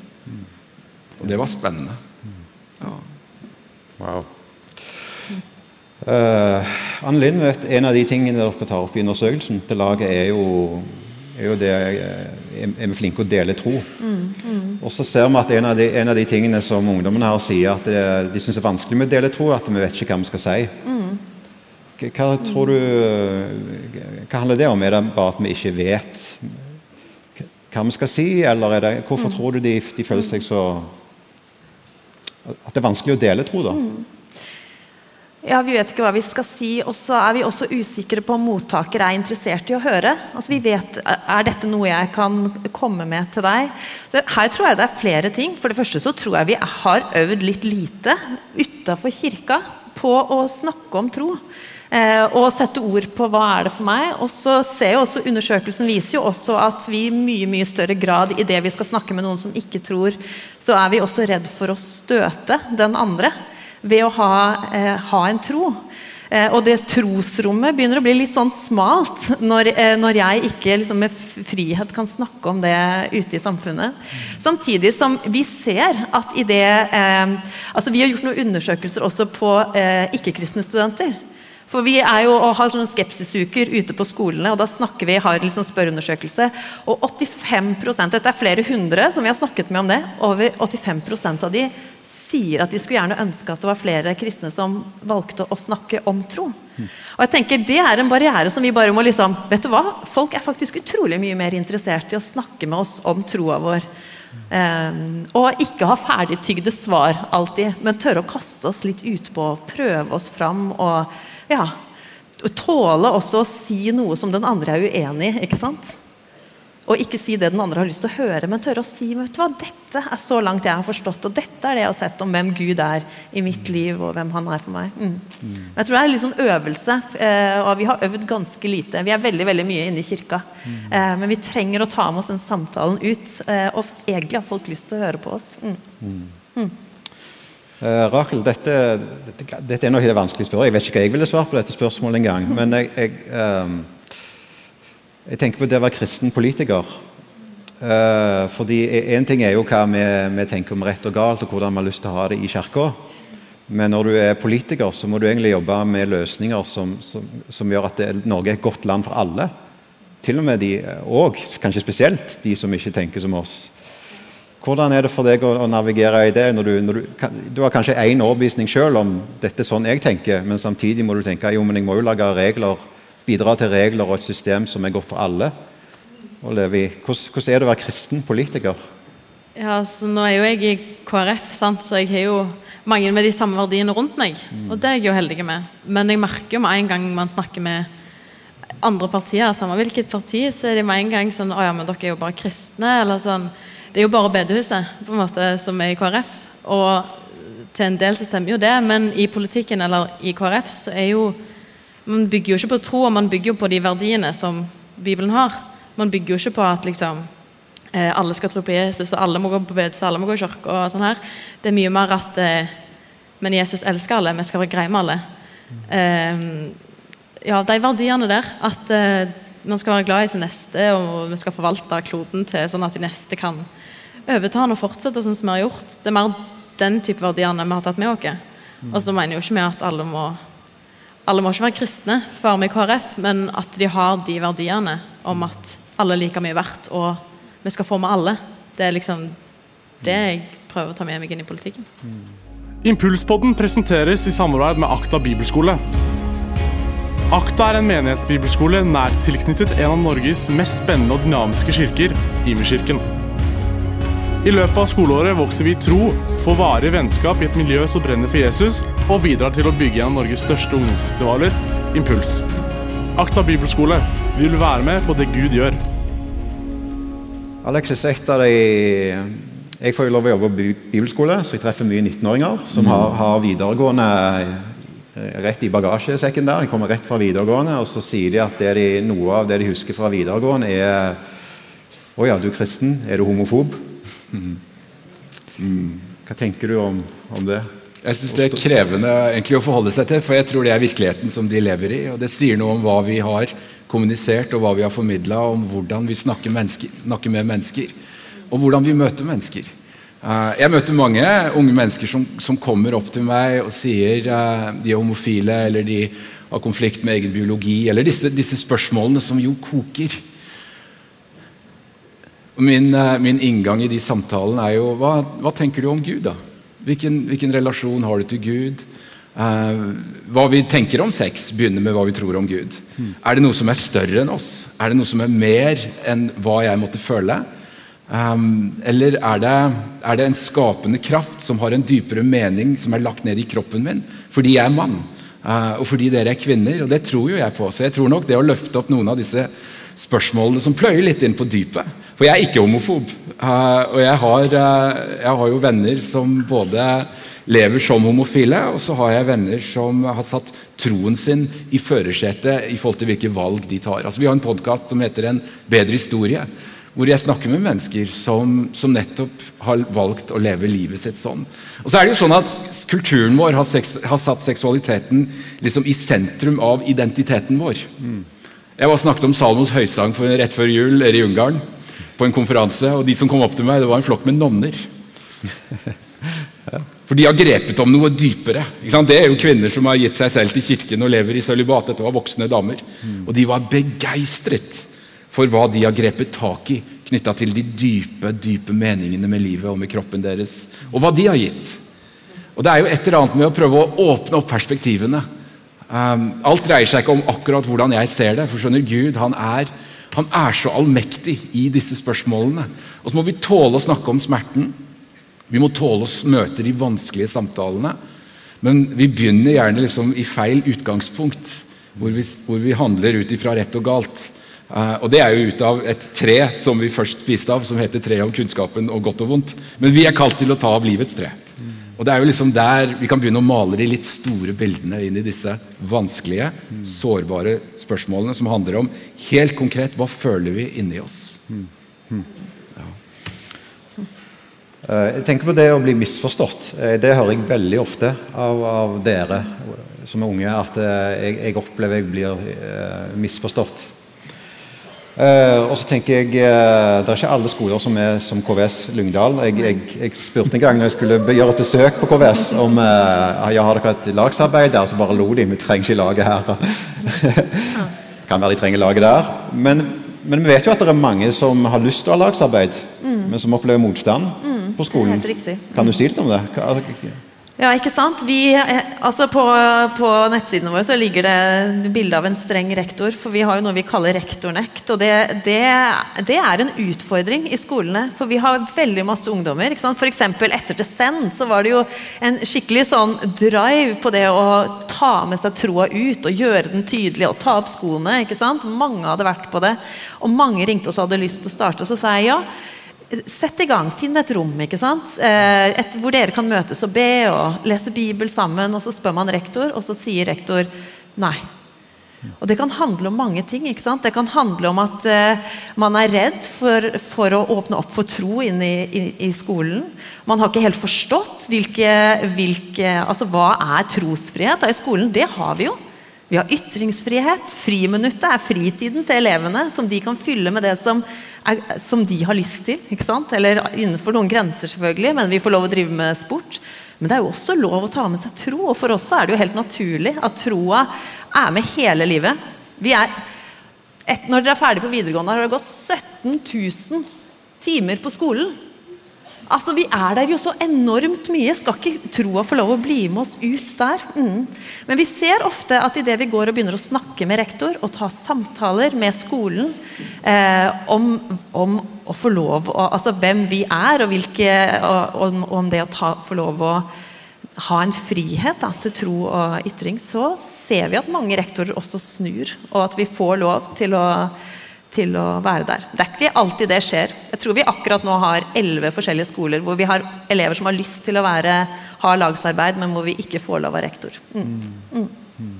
Speaker 12: Og det var spennende. Ja.
Speaker 2: Wow. Uh, Anne Linn, vet, en av de tingene dere tar opp i undersøkelsen til laget, er jo, er jo det eh, er vi flinke å dele tro. Og så ser vi at en av, de, en av de tingene som ungdommene her sier at det, de syns er vanskelig med å dele tro, at vi vet ikke hva vi skal si. Mm. Hva tror du Hva handler det om? Er det bare at vi ikke vet hva vi skal si, eller er det, hvorfor tror du de, de føler seg så At det er vanskelig å dele tro, da?
Speaker 1: Ja, Vi vet ikke hva vi skal si, og så er vi også usikre på om mottaker er interessert i å høre. Altså vi vet, Er dette noe jeg kan komme med til deg? Her tror jeg det er flere ting. For det første så tror jeg vi har øvd litt lite utafor kirka på å snakke om tro. Eh, og sette ord på hva er det for meg. Og så ser jo også Undersøkelsen viser jo også at vi i mye mye større grad i det vi skal snakke med noen som ikke tror, så er vi også redd for å støte den andre ved å ha, eh, ha en tro. Eh, og det trosrommet begynner å bli litt sånn smalt når, eh, når jeg ikke liksom, med frihet kan snakke om det ute i samfunnet. Samtidig som vi ser at i det eh, altså Vi har gjort noen undersøkelser også på eh, ikke-kristne studenter. For vi er jo og har sånne skepsisuker ute på skolene, og da snakker vi, har liksom spørreundersøkelse. Og 85 dette er flere hundre som vi har snakket med om det, over 85% av de sier at de skulle gjerne ønske at det var flere kristne som valgte å snakke om tro. Og jeg tenker Det er en barriere som vi bare må liksom Vet du hva? Folk er faktisk utrolig mye mer interessert i å snakke med oss om troa vår. Eh, og ikke ha ferdigtygde svar alltid, men tørre å kaste oss litt utpå. Prøve oss fram og ja, tåle også å si noe som den andre er uenig i. ikke sant? Og ikke si det den andre har lyst til å høre, men tørre å si vet du hva, dette er så langt jeg har forstått, og dette er det jeg har sett om hvem Gud er i mitt liv, og hvem han er for meg. Mm. Jeg tror det er litt sånn øvelse, eh, og vi har øvd ganske lite. Vi er veldig veldig mye inne i kirka, eh, men vi trenger å ta med oss den samtalen ut, eh, og egentlig har folk lyst til å høre på oss. Mm. Mm.
Speaker 2: Uh, Rakel, dette, dette, dette er nok et vanskelig spørsmål. Jeg vet ikke hva jeg ville svart på dette spørsmålet engang. Men jeg, jeg, ehm, jeg tenker på det å være kristen politiker. Eh, fordi Én ting er jo hva vi, vi tenker om rett og galt, og hvordan vi har lyst til å ha det i kirka. Men når du er politiker, så må du egentlig jobbe med løsninger som, som, som gjør at det, Norge er et godt land for alle. Til og med de, òg, kanskje spesielt de som ikke tenker som oss. Hvordan er det for deg å, å navigere i det? når Du, når du, kan, du har kanskje én overbevisning sjøl om dette er sånn jeg tenker, men samtidig må du tenke jo, men jeg må jo lage regler, bidra til regler og et system som er godt for alle. Hvordan, hvordan er det å være kristen politiker?
Speaker 11: Ja, så Nå er jo jeg i KrF, sant? så jeg har jo mange med de samme verdiene rundt meg. Og det er jeg jo heldig med. Men jeg merker jo med en gang man snakker med andre partier, samme hvilket parti, så er de med en gang sånn Å ja, men dere er jo bare kristne. Eller sånn. Det er jo bare bedehuset på en måte som er i KrF. Og til en del så stemmer jo det, men i politikken eller i KrF så er jo Man bygger jo ikke på tro, og man bygger jo på de verdiene som Bibelen har. Man bygger jo ikke på at liksom eh, alle skal tro på Jesus, og alle må gå på bedelse, alle må gå i kirke og sånn her. Det er mye mer at eh, Men Jesus elsker alle, vi skal være greie med alle. Eh, ja, de verdiene der. At man skal være glad i sin neste, og vi skal forvalte kloden til sånn at de neste kan overta den og fortsette sånn som vi har gjort. Det er mer den type verdiene vi har tatt med oss. Og så mener jo ikke vi at alle må alle må ikke være kristne for å være med i KrF, men at de har de verdiene om at alle er like mye verdt, og vi skal få med alle. Det er liksom det jeg prøver å ta med meg inn i politikken.
Speaker 13: Impulspodden presenteres i samarbeid med Akta bibelskole. Akta er en menighetsbibelskole nært tilknyttet en av Norges mest spennende og dynamiske kirker, Imerkirken. I løpet av skoleåret vokser vi i tro, får varige vennskap i et miljø som brenner for Jesus, og bidrar til å bygge en av Norges største ungdomsfestivaler, Impuls. Akta bibelskole. Vi vil være med på det Gud gjør.
Speaker 2: Alexis, et av de Jeg får jo lov å jobbe på bibelskole, så jeg treffer mye 19-åringer som har, har videregående eh, rett i bagasjesekken der. De kommer rett fra videregående, og så sier de at det de, noe av det de husker fra videregående, er Å ja, du er kristen. Er du homofob? Mm. Hva tenker du om, om det?
Speaker 12: Jeg syns det er krevende egentlig å forholde seg til, for jeg tror det er virkeligheten som de lever i. Og det sier noe om hva vi har kommunisert og hva vi har formidla om hvordan vi snakker, mennesker, snakker med mennesker, og hvordan vi møter mennesker. Eh, jeg møter mange unge mennesker som, som kommer opp til meg og sier eh, de er homofile, eller de har konflikt med egen biologi, eller disse, disse spørsmålene som jo koker. Min, eh, min inngang i de samtalene er jo hva, hva tenker du om Gud, da? Hvilken, hvilken relasjon har du til Gud? Eh, hva vi tenker om sex, begynner med hva vi tror om Gud. Er det noe som er større enn oss? Er det noe som er mer enn hva jeg måtte føle? Um, eller er det, er det en skapende kraft som har en dypere mening, som er lagt ned i kroppen min fordi jeg er mann, og fordi dere er kvinner? Og det tror jo jeg på. Så jeg tror nok det å løfte opp noen av disse spørsmålene som pløyer litt inn på dypet. For jeg er ikke homofob. eh, og jeg har, eh, jeg har jo venner som både lever som homofile, og så har jeg venner som har satt troen sin i førersetet i forhold til hvilke valg de tar. Altså, vi har en podkast som heter En bedre historie, hvor jeg snakker med mennesker som, som nettopp har valgt å leve livet sitt sånn. Og så er det jo sånn at Kulturen vår har, seks, har satt seksualiteten liksom i sentrum av identiteten vår. Jeg var snakket om Salmos høysang for, rett før jul i Ungarn på en konferanse, og de som kom opp til meg, det var en flokk med nonner. For de har grepet om noe dypere. Det er jo kvinner som har gitt seg selv til kirken og lever i sølibat. Dette var voksne damer. Og de var begeistret for hva de har grepet tak i knytta til de dype, dype meningene med livet og med kroppen deres. Og hva de har gitt. Og det er jo et eller annet med å prøve å åpne opp perspektivene. Um, alt dreier seg ikke om akkurat hvordan jeg ser det. For skjønner Gud, han er, han er så allmektig i disse spørsmålene. Og så må vi tåle å snakke om smerten. Vi må tåle å møte de vanskelige samtalene. Men vi begynner gjerne liksom i feil utgangspunkt, hvor vi, hvor vi handler ut ifra rett og galt. Eh, og Det er jo ut av et tre som vi først spiste av, som heter treet om kunnskapen og godt og vondt. Men vi er kalt til å ta av livets tre. Og det er jo liksom der Vi kan begynne å male de litt store bildene inn i disse vanskelige, sårbare spørsmålene som handler om helt konkret hva føler vi inni oss.
Speaker 2: Eh, Jeg tenker på det å bli misforstått. Eh, Det hører jeg veldig ofte av, av dere som er unge, at jeg, jeg opplever jeg blir misforstått. Eh, og så tenker jeg eh, Det er ikke alle skoler som er som KVS Lyngdal. Jeg, jeg, jeg spurte en gang når jeg skulle gjøre et besøk på KVS om eh, ja, har dere et lagsarbeid der, så bare lo de. Vi trenger ikke laget her. kan være de trenger laget der. Men, men vi vet jo at det er mange som har lyst til å ha lagsarbeid,
Speaker 1: Mm.
Speaker 2: men som opplever motstand
Speaker 1: Mm,
Speaker 2: på skolen.
Speaker 1: helt.
Speaker 2: Kan du si litt om det? Hva-
Speaker 1: Ja, ikke sant? Vi, eh, altså på, på nettsidene våre så ligger det bilde av en streng rektor, for vi har jo noe vi kaller rektornekt. Og det, det, det er en utfordring i skolene, for vi har veldig masse ungdommer. ikke sant? F.eks. etter til Send så var det jo en skikkelig sånn drive på det å ta med seg troa ut og gjøre den tydelig og ta opp skoene. ikke sant? Mange hadde vært på det, og mange ringte oss og hadde lyst til å starte. Så sa jeg ja. Sett i gang, finn et rom ikke sant? Eh, et, hvor dere kan møtes og be og lese Bibel sammen. Og så spør man rektor, og så sier rektor nei. Og Det kan handle om mange ting. ikke sant? Det kan handle om at uh, man er redd for, for, å åpne opp for tro inn i, i, i skolen. Man har ikke helt forstått hvilke, hvilke, altså hva er trosfrihet da i skolen. Det har vi jo. Vi har ytringsfrihet. Friminuttet er fritiden til elevene, som de kan fylle med det som, er, som de har lyst til. ikke sant? Eller innenfor noen grenser, selvfølgelig, men vi får lov å drive med sport. Men det er jo også lov å ta med seg tro, og for oss er det jo helt naturlig at troa er med hele livet. Vi er, et, når dere er ferdig på videregående, har det gått 17 000 timer på skolen. Altså, Vi er der jo så enormt mye. Skal ikke troa få lov å bli med oss ut der? Mm. Men vi ser ofte at idet vi går og begynner å snakke med rektor og ta samtaler med skolen eh, om, om, å få lov å, Altså hvem vi er, og, hvilke, og, og om det å ta, få lov å ha en frihet da, til tro og ytring, så ser vi at mange rektorer også snur, og at vi får lov til å til å være der. Det er ikke alltid det skjer. Jeg tror vi akkurat nå har elleve forskjellige skoler hvor vi har elever som har lyst til å være, ha lagsarbeid, men hvor vi ikke får lov av rektor. Mm. Mm.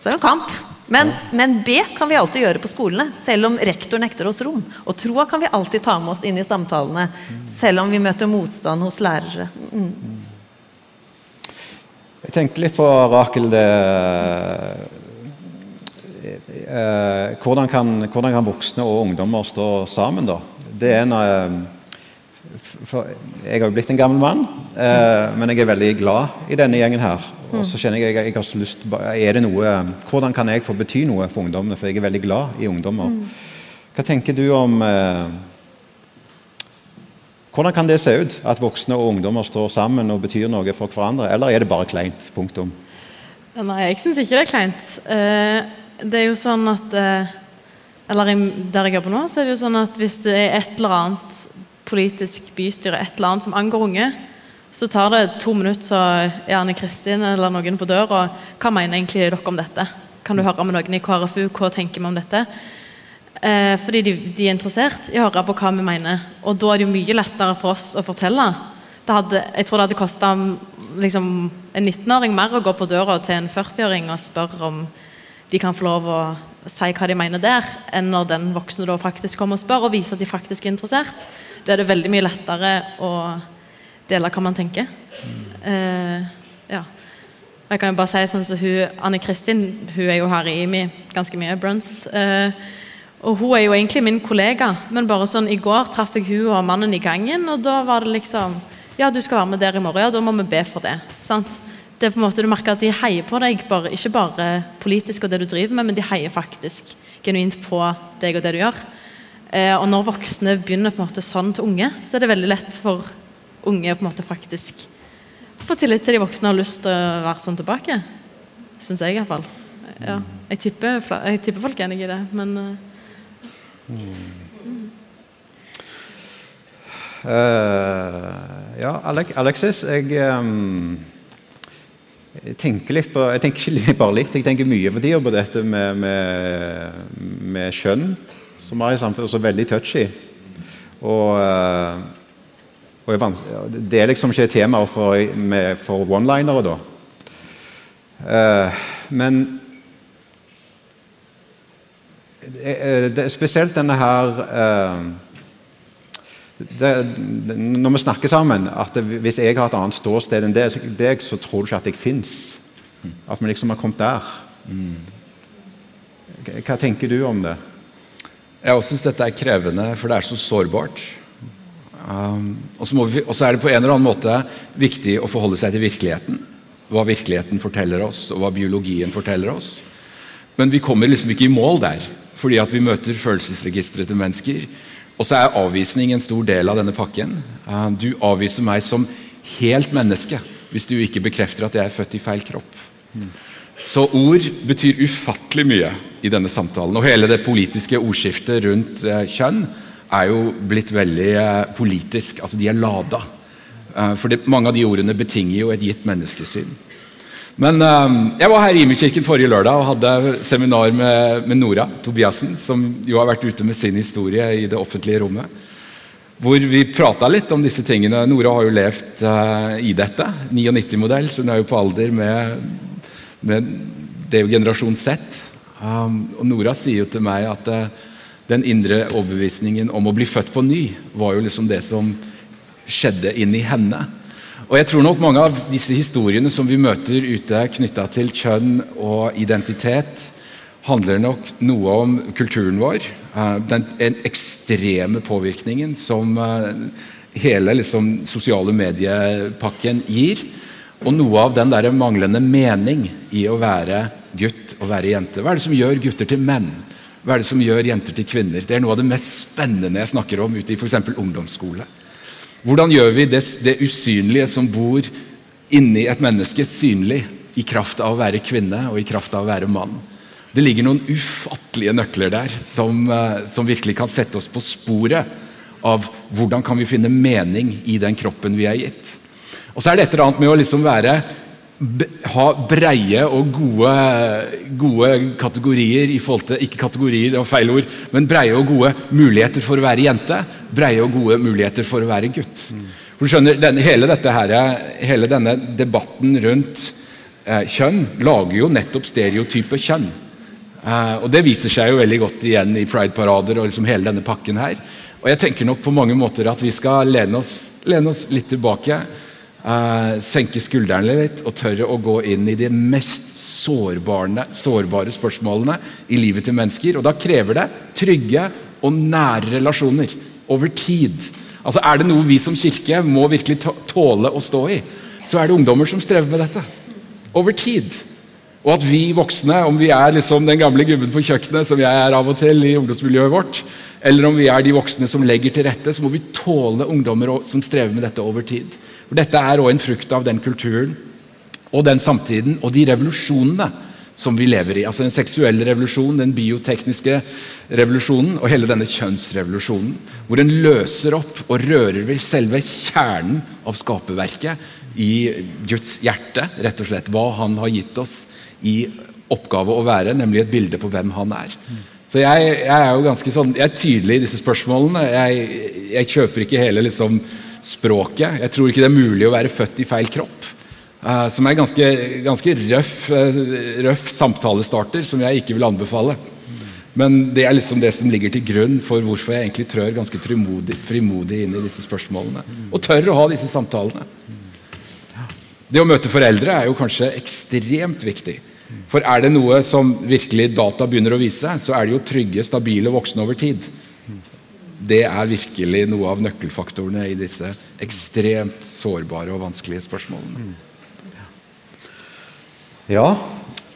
Speaker 1: Så det er jo en kamp. Men, men, B kan vi alltid gjøre på skolene, selv om rektor nekter oss rom. Og troa kan vi alltid ta med oss inn i samtalene, selv om vi møter motstand hos lærere. Mm.
Speaker 2: Jeg tenkte litt på Rakel det eh, hvordan, kan, hvordan, kan, voksne og ungdommer stå sammen, da? Det er en eh, for, Jeg har jo blitt en gammel mann, eh, men jeg er veldig glad i denne gjengen her. Og så kjenner jeg, jeg, jeg har så lyst er det noe, Hvordan kan jeg få bety noe for ungdommene? For jeg er veldig glad i ungdommer. Hva tenker du om eh, Hvordan kan det se ut? At voksne og ungdommer står sammen og betyr noe for hverandre? Eller er det bare kleint? Punktum.
Speaker 11: Nei, jeg syns ikke det er kleint. Eh, det er jo sånn at eh, Eller der jeg jobber nå, så er det jo sånn at hvis det er et eller annet politisk bystyre, et eller annet som angår unge, så tar det to minutter, så er Anne Kristin eller noen på døra. Hva mener egentlig dere om dette? Kan du høre med noen i KrFU? Hva tenker vi om dette? Eh, fordi de, de, er interessert i å høre på hva vi mener. Og da er det jo mye lettere for oss å fortelle. Hadde, jeg tror det hadde kosta liksom, en 19-åring mer å gå på døra til en 40-åring og spørre om de kan få lov å si hva de mener der, enn når den voksne da faktisk kommer og spør og viser at de faktisk er interessert. Da er det veldig mye lettere å dele hva man tenker. Uh, ja. Jeg kan jo bare si sånn som hun, Anne Kristin hun er jo her i IMI ganske mye, Bruns. Uh, og hun er jo egentlig min kollega, men bare sånn i går traff jeg hun og mannen i gangen, og da var det liksom Ja, du skal være med der i morgen, ja, da må vi be for det. sant? Det er på en måte Du merker at de heier på deg, bare, ikke bare politisk og det du driver med, men de heier faktisk genuint på deg og det du gjør. Eh, og når voksne begynner på en måte sånn til unge, så er det veldig lett for unge på en måte faktisk få tillit til de voksne og har lyst til å være sånn tilbake. Syns jeg iallfall. Ja, jeg, tipper, jeg tipper folk er enig i det, men uh,
Speaker 2: uh, Ja, Alexis, jeg um jeg tenker, litt på, jeg tenker bare litt, jeg tenker mye for tida på dette med, med, med kjønn, som er i samfunnet så veldig touchy. Og, eh, og det er liksom ikke et tema for, for one-linere, da. Eh, men eh, spesielt denne her det, når vi snakker sammen, at hvis jeg har et annet ståsted enn deg, så tror du ikke at jeg fins. At vi liksom har kommet der. Hva tenker du om det?
Speaker 12: Jeg syns dette er krevende, for det er så sårbart. Um, og så er det på en eller annen måte viktig å forholde seg til virkeligheten. Hva virkeligheten forteller oss, og hva biologien forteller oss. Men vi kommer liksom ikke i mål der, fordi at vi møter følelsesregisteret til mennesker og så er avvisning en stor del av denne pakken. Eh, du avviser meg som helt menneske hvis du ikke bekrefter at jeg er født i feil kropp. Så ord betyr ufattelig mye i denne samtalen. Og hele det politiske ordskiftet rundt eh, kjønn er jo blitt veldig eh, politisk. Altså, de er lada. For mange av de ordene betinger jo et gitt menneskesyn. Men um, jeg var her i Imi-kirken forrige lørdag og hadde seminar med, med, Nora Tobiassen, som jo har vært ute med sin historie i det offentlige rommet. hvor vi prata litt om disse tingene. Nora har jo levd uh, i dette. 99-modell, så hun er jo på alder med, med det er jo generasjon Z. Um, og Nora sier jo til meg at uh, den indre overbevisningen om å bli født på ny var jo liksom det som skjedde inni henne. Og jeg tror nok mange av disse historiene som vi møter ute knytta til kjønn og identitet, handler nok noe om kulturen vår. eh, Den, ekstreme påvirkningen som eh, hele liksom, sosiale mediepakken gir. Og noe av den der manglende mening i å være gutt og være jente. Hva er det som gjør gutter til menn? Hva er det som gjør jenter til kvinner? Det er noe av det mest spennende jeg snakker om ute i f.eks. ungdomsskole. Hvordan gjør vi det, det usynlige som bor inni et menneske, synlig i kraft av å være kvinne og i kraft av å være mann? Det ligger noen ufattelige nøkler der som, eh, som virkelig kan sette oss på sporet av hvordan kan vi finne mening i den kroppen vi er gitt. Og så er det et eller annet med å liksom være ha breie og gode, gode kategorier i forhold til Ikke kategorier, det var feil ord, men breie og gode muligheter for å være jente. Breie og gode muligheter for å være gutt. For du skjønner, denne, hele, her, hele denne debatten rundt eh, kjønn lager jo nettopp stereotype kjønn. Eh, og Det viser seg jo veldig godt igjen i Pride-parader og liksom hele denne pakken her. Og jeg tenker nok på mange måter at vi skal lene oss, lene oss litt tilbake. Eh, senke skuldrene litt og tørre å gå inn i de mest sårbare, sårbare spørsmålene i livet til mennesker. Og da krever det trygge og nære relasjoner over tid. Altså Er det noe vi som kirke må virkelig tåle å stå i, så er det ungdommer som strever med dette. Over tid. Og at vi voksne, om vi er liksom den gamle gubben på kjøkkenet, som jeg er av og til i ungdomsmiljøet vårt, eller om vi er de voksne som legger til rette, så må vi tåle ungdommer som strever med dette over tid. For Dette er òg en frukt av den kulturen og den samtiden og de revolusjonene som vi lever i. Altså Den seksuelle revolusjonen, den biotekniske revolusjonen og hele denne kjønnsrevolusjonen. Hvor en løser opp og rører ved selve kjernen av skaperverket i Guds hjerte, rett og slett. Hva han har gitt oss i oppgave å være, nemlig et bilde på hvem han er. Så jeg, jeg er jo ganske sånn, jeg er tydelig i disse spørsmålene. Jeg, jeg kjøper ikke hele liksom, språket. Jeg tror ikke det er mulig å være født i feil kropp. Eh, som er ganske, ganske røff, eh, røff samtalestarter, som jeg ikke vil anbefale. Men det er liksom det som ligger til grunn for hvorfor jeg egentlig trør ganske frimodig, frimodig inn i disse spørsmålene. Og tør å ha disse samtalene. Det å møte foreldre er jo kanskje ekstremt viktig. For er det noe som virkelig data begynner å vise, så er det jo trygge, stabile voksne over tid. Det er virkelig noe av nøkkelfaktorene i disse ekstremt sårbare og vanskelige spørsmålene.
Speaker 2: Ja,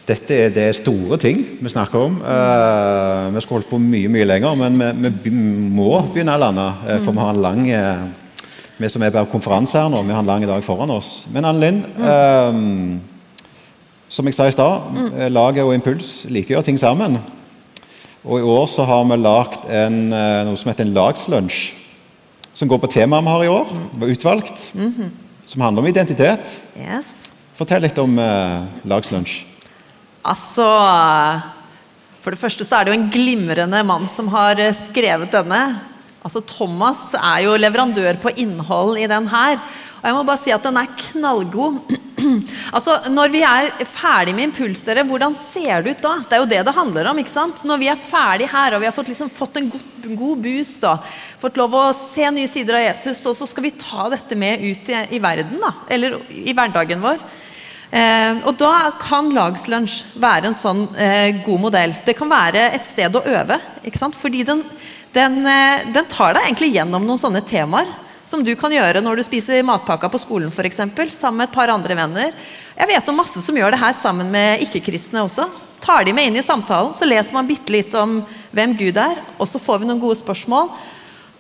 Speaker 2: dette er det store ting vi snakker om. Eh, vi skulle holdt på mye mye lenger, men vi, vi må begynne å lande. eh, for vi har en lang eh, Vi som er på konferanse her nå, vi har en lang dag foran oss. Men Anne Linn, eh, som jeg sa i stad, eh, laget og Impuls liker å gjøre ting sammen. Og i år så har vi lagd eh, noe som heter en lagslunsj. Som går på temaet vi har i år. Det var utvalgt.
Speaker 1: -hmm.
Speaker 2: Som handler om identitet.
Speaker 1: Yes.
Speaker 2: Fortell litt om eh, lagslunsj.
Speaker 1: Altså For det første så er det jo en glimrende mann som har eh, skrevet denne. Altså Thomas er jo leverandør på innhold i den her. Og jeg må bare si at den er knallgod. altså Når vi er ferdig med Impuls, dere, hvordan ser det ut da? Det er jo det det handler om. ikke sant? Når vi er ferdig her og vi har fått, liksom, fått en god, god boost, da, fått lov å se nye sider av Jesus, og så skal vi ta dette med ut i, i verden, da, eller i hverdagen vår. Eh, og da kan lagslunsj være en sånn eh, god modell. Det kan være et sted å øve. ikke sant? Fordi den, den, eh, den tar deg egentlig gjennom noen sånne temaer. Som du kan gjøre når du spiser matpakka på skolen eksempel, sammen med et par andre venner. Jeg vet om masse som gjør det her sammen med ikke-kristne også. Tar de med inn i samtalen, så leser man bitte litt om hvem Gud er, og så får vi noen gode spørsmål.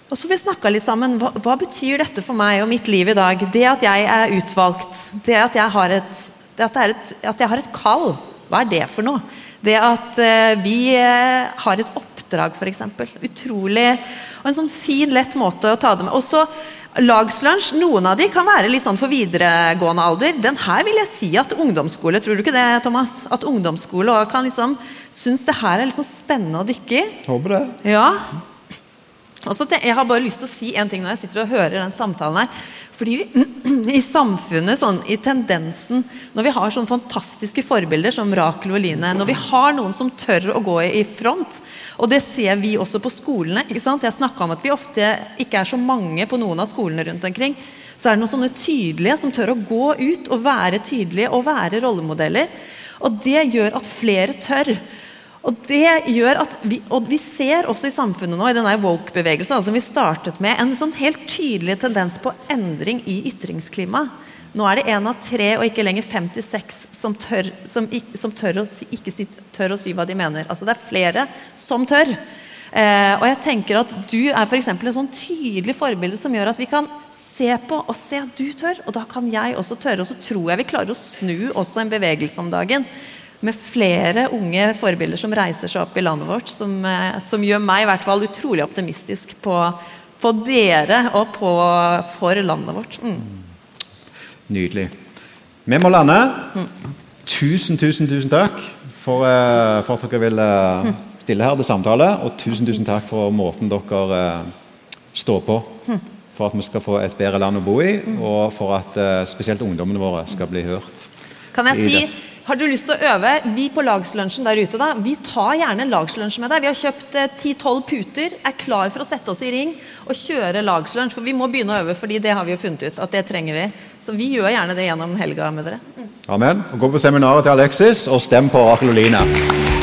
Speaker 1: Og så får vi snakka litt sammen. Hva, hva betyr dette for meg og mitt liv i dag? Det at jeg er utvalgt. Det at jeg har et, at et, at jeg har et kall. Hva er det for noe? Det at eh, vi eh, har et oppdrag, f.eks. Utrolig Og en sånn fin, lett måte å ta det med. Og så lagslunsj. Noen av de kan være litt sånn for videregående alder. Den her vil jeg si at ungdomsskole, tror du ikke det, Thomas? At ungdomsskole også kan liksom synes det her er litt sånn spennende å dykke i.
Speaker 2: Håper det.
Speaker 1: Ja. Og så jeg har bare lyst til å si en ting når jeg sitter og hører den samtalen her. Fordi vi, i samfunnet, sånn, i tendensen, når vi har sånne fantastiske forbilder som Rakel og Line, når vi har noen som tør å gå i front, og det ser vi også på skolene ikke sant? Jeg snakka om at vi ofte ikke er så mange på noen av skolene rundt omkring. Så er det noen sånne tydelige som tør å gå ut og være tydelige og være rollemodeller. Og det gjør at flere tør. Og det gjør at vi, og vi ser også i samfunnet nå, i denne woke-bevegelsen, altså vi startet med, en sånn helt tydelig tendens på endring i ytringsklimaet. Nå er det én av tre, og ikke lenger 56, som tør, som, som tør, å, ikke si, tør å si hva de mener. Altså det er flere som tør. Eh, og jeg tenker at du er eksempel en sånn tydelig forbilde som gjør at vi kan se på og se at du tør, og da kan jeg også tørre. Og så tror jeg vi klarer å snu også en bevegelse om dagen med flere unge forbilder som reiser seg opp i landet vårt, som, eh, som gjør meg i hvert fall utrolig optimistisk på, på dere og på, for landet vårt. Mm.
Speaker 2: Nydelig. Vi må lande. Tusen, tusen, tusen takk for, eh, for at dere ville eh, stille her til samtale. Og tusen, tusen takk for måten dere står på for at vi skal få et bedre land å bo i, og for at spesielt ungdommene våre skal bli hørt.
Speaker 1: Kan jeg si. Har du lyst til å øve? Vi på lagslunsjen der ute, da, vi tar gjerne lagslunsj med deg. Vi har kjøpt eh, 10-12 puter, er klar for å sette oss i ring og kjøre lagslunsj. For vi må begynne å øve, fordi det har vi jo funnet ut at det trenger vi. Så vi gjør gjerne det gjennom helga med dere.
Speaker 2: Amen. Og Gå på seminaret til Alexis, og stem på Rakel og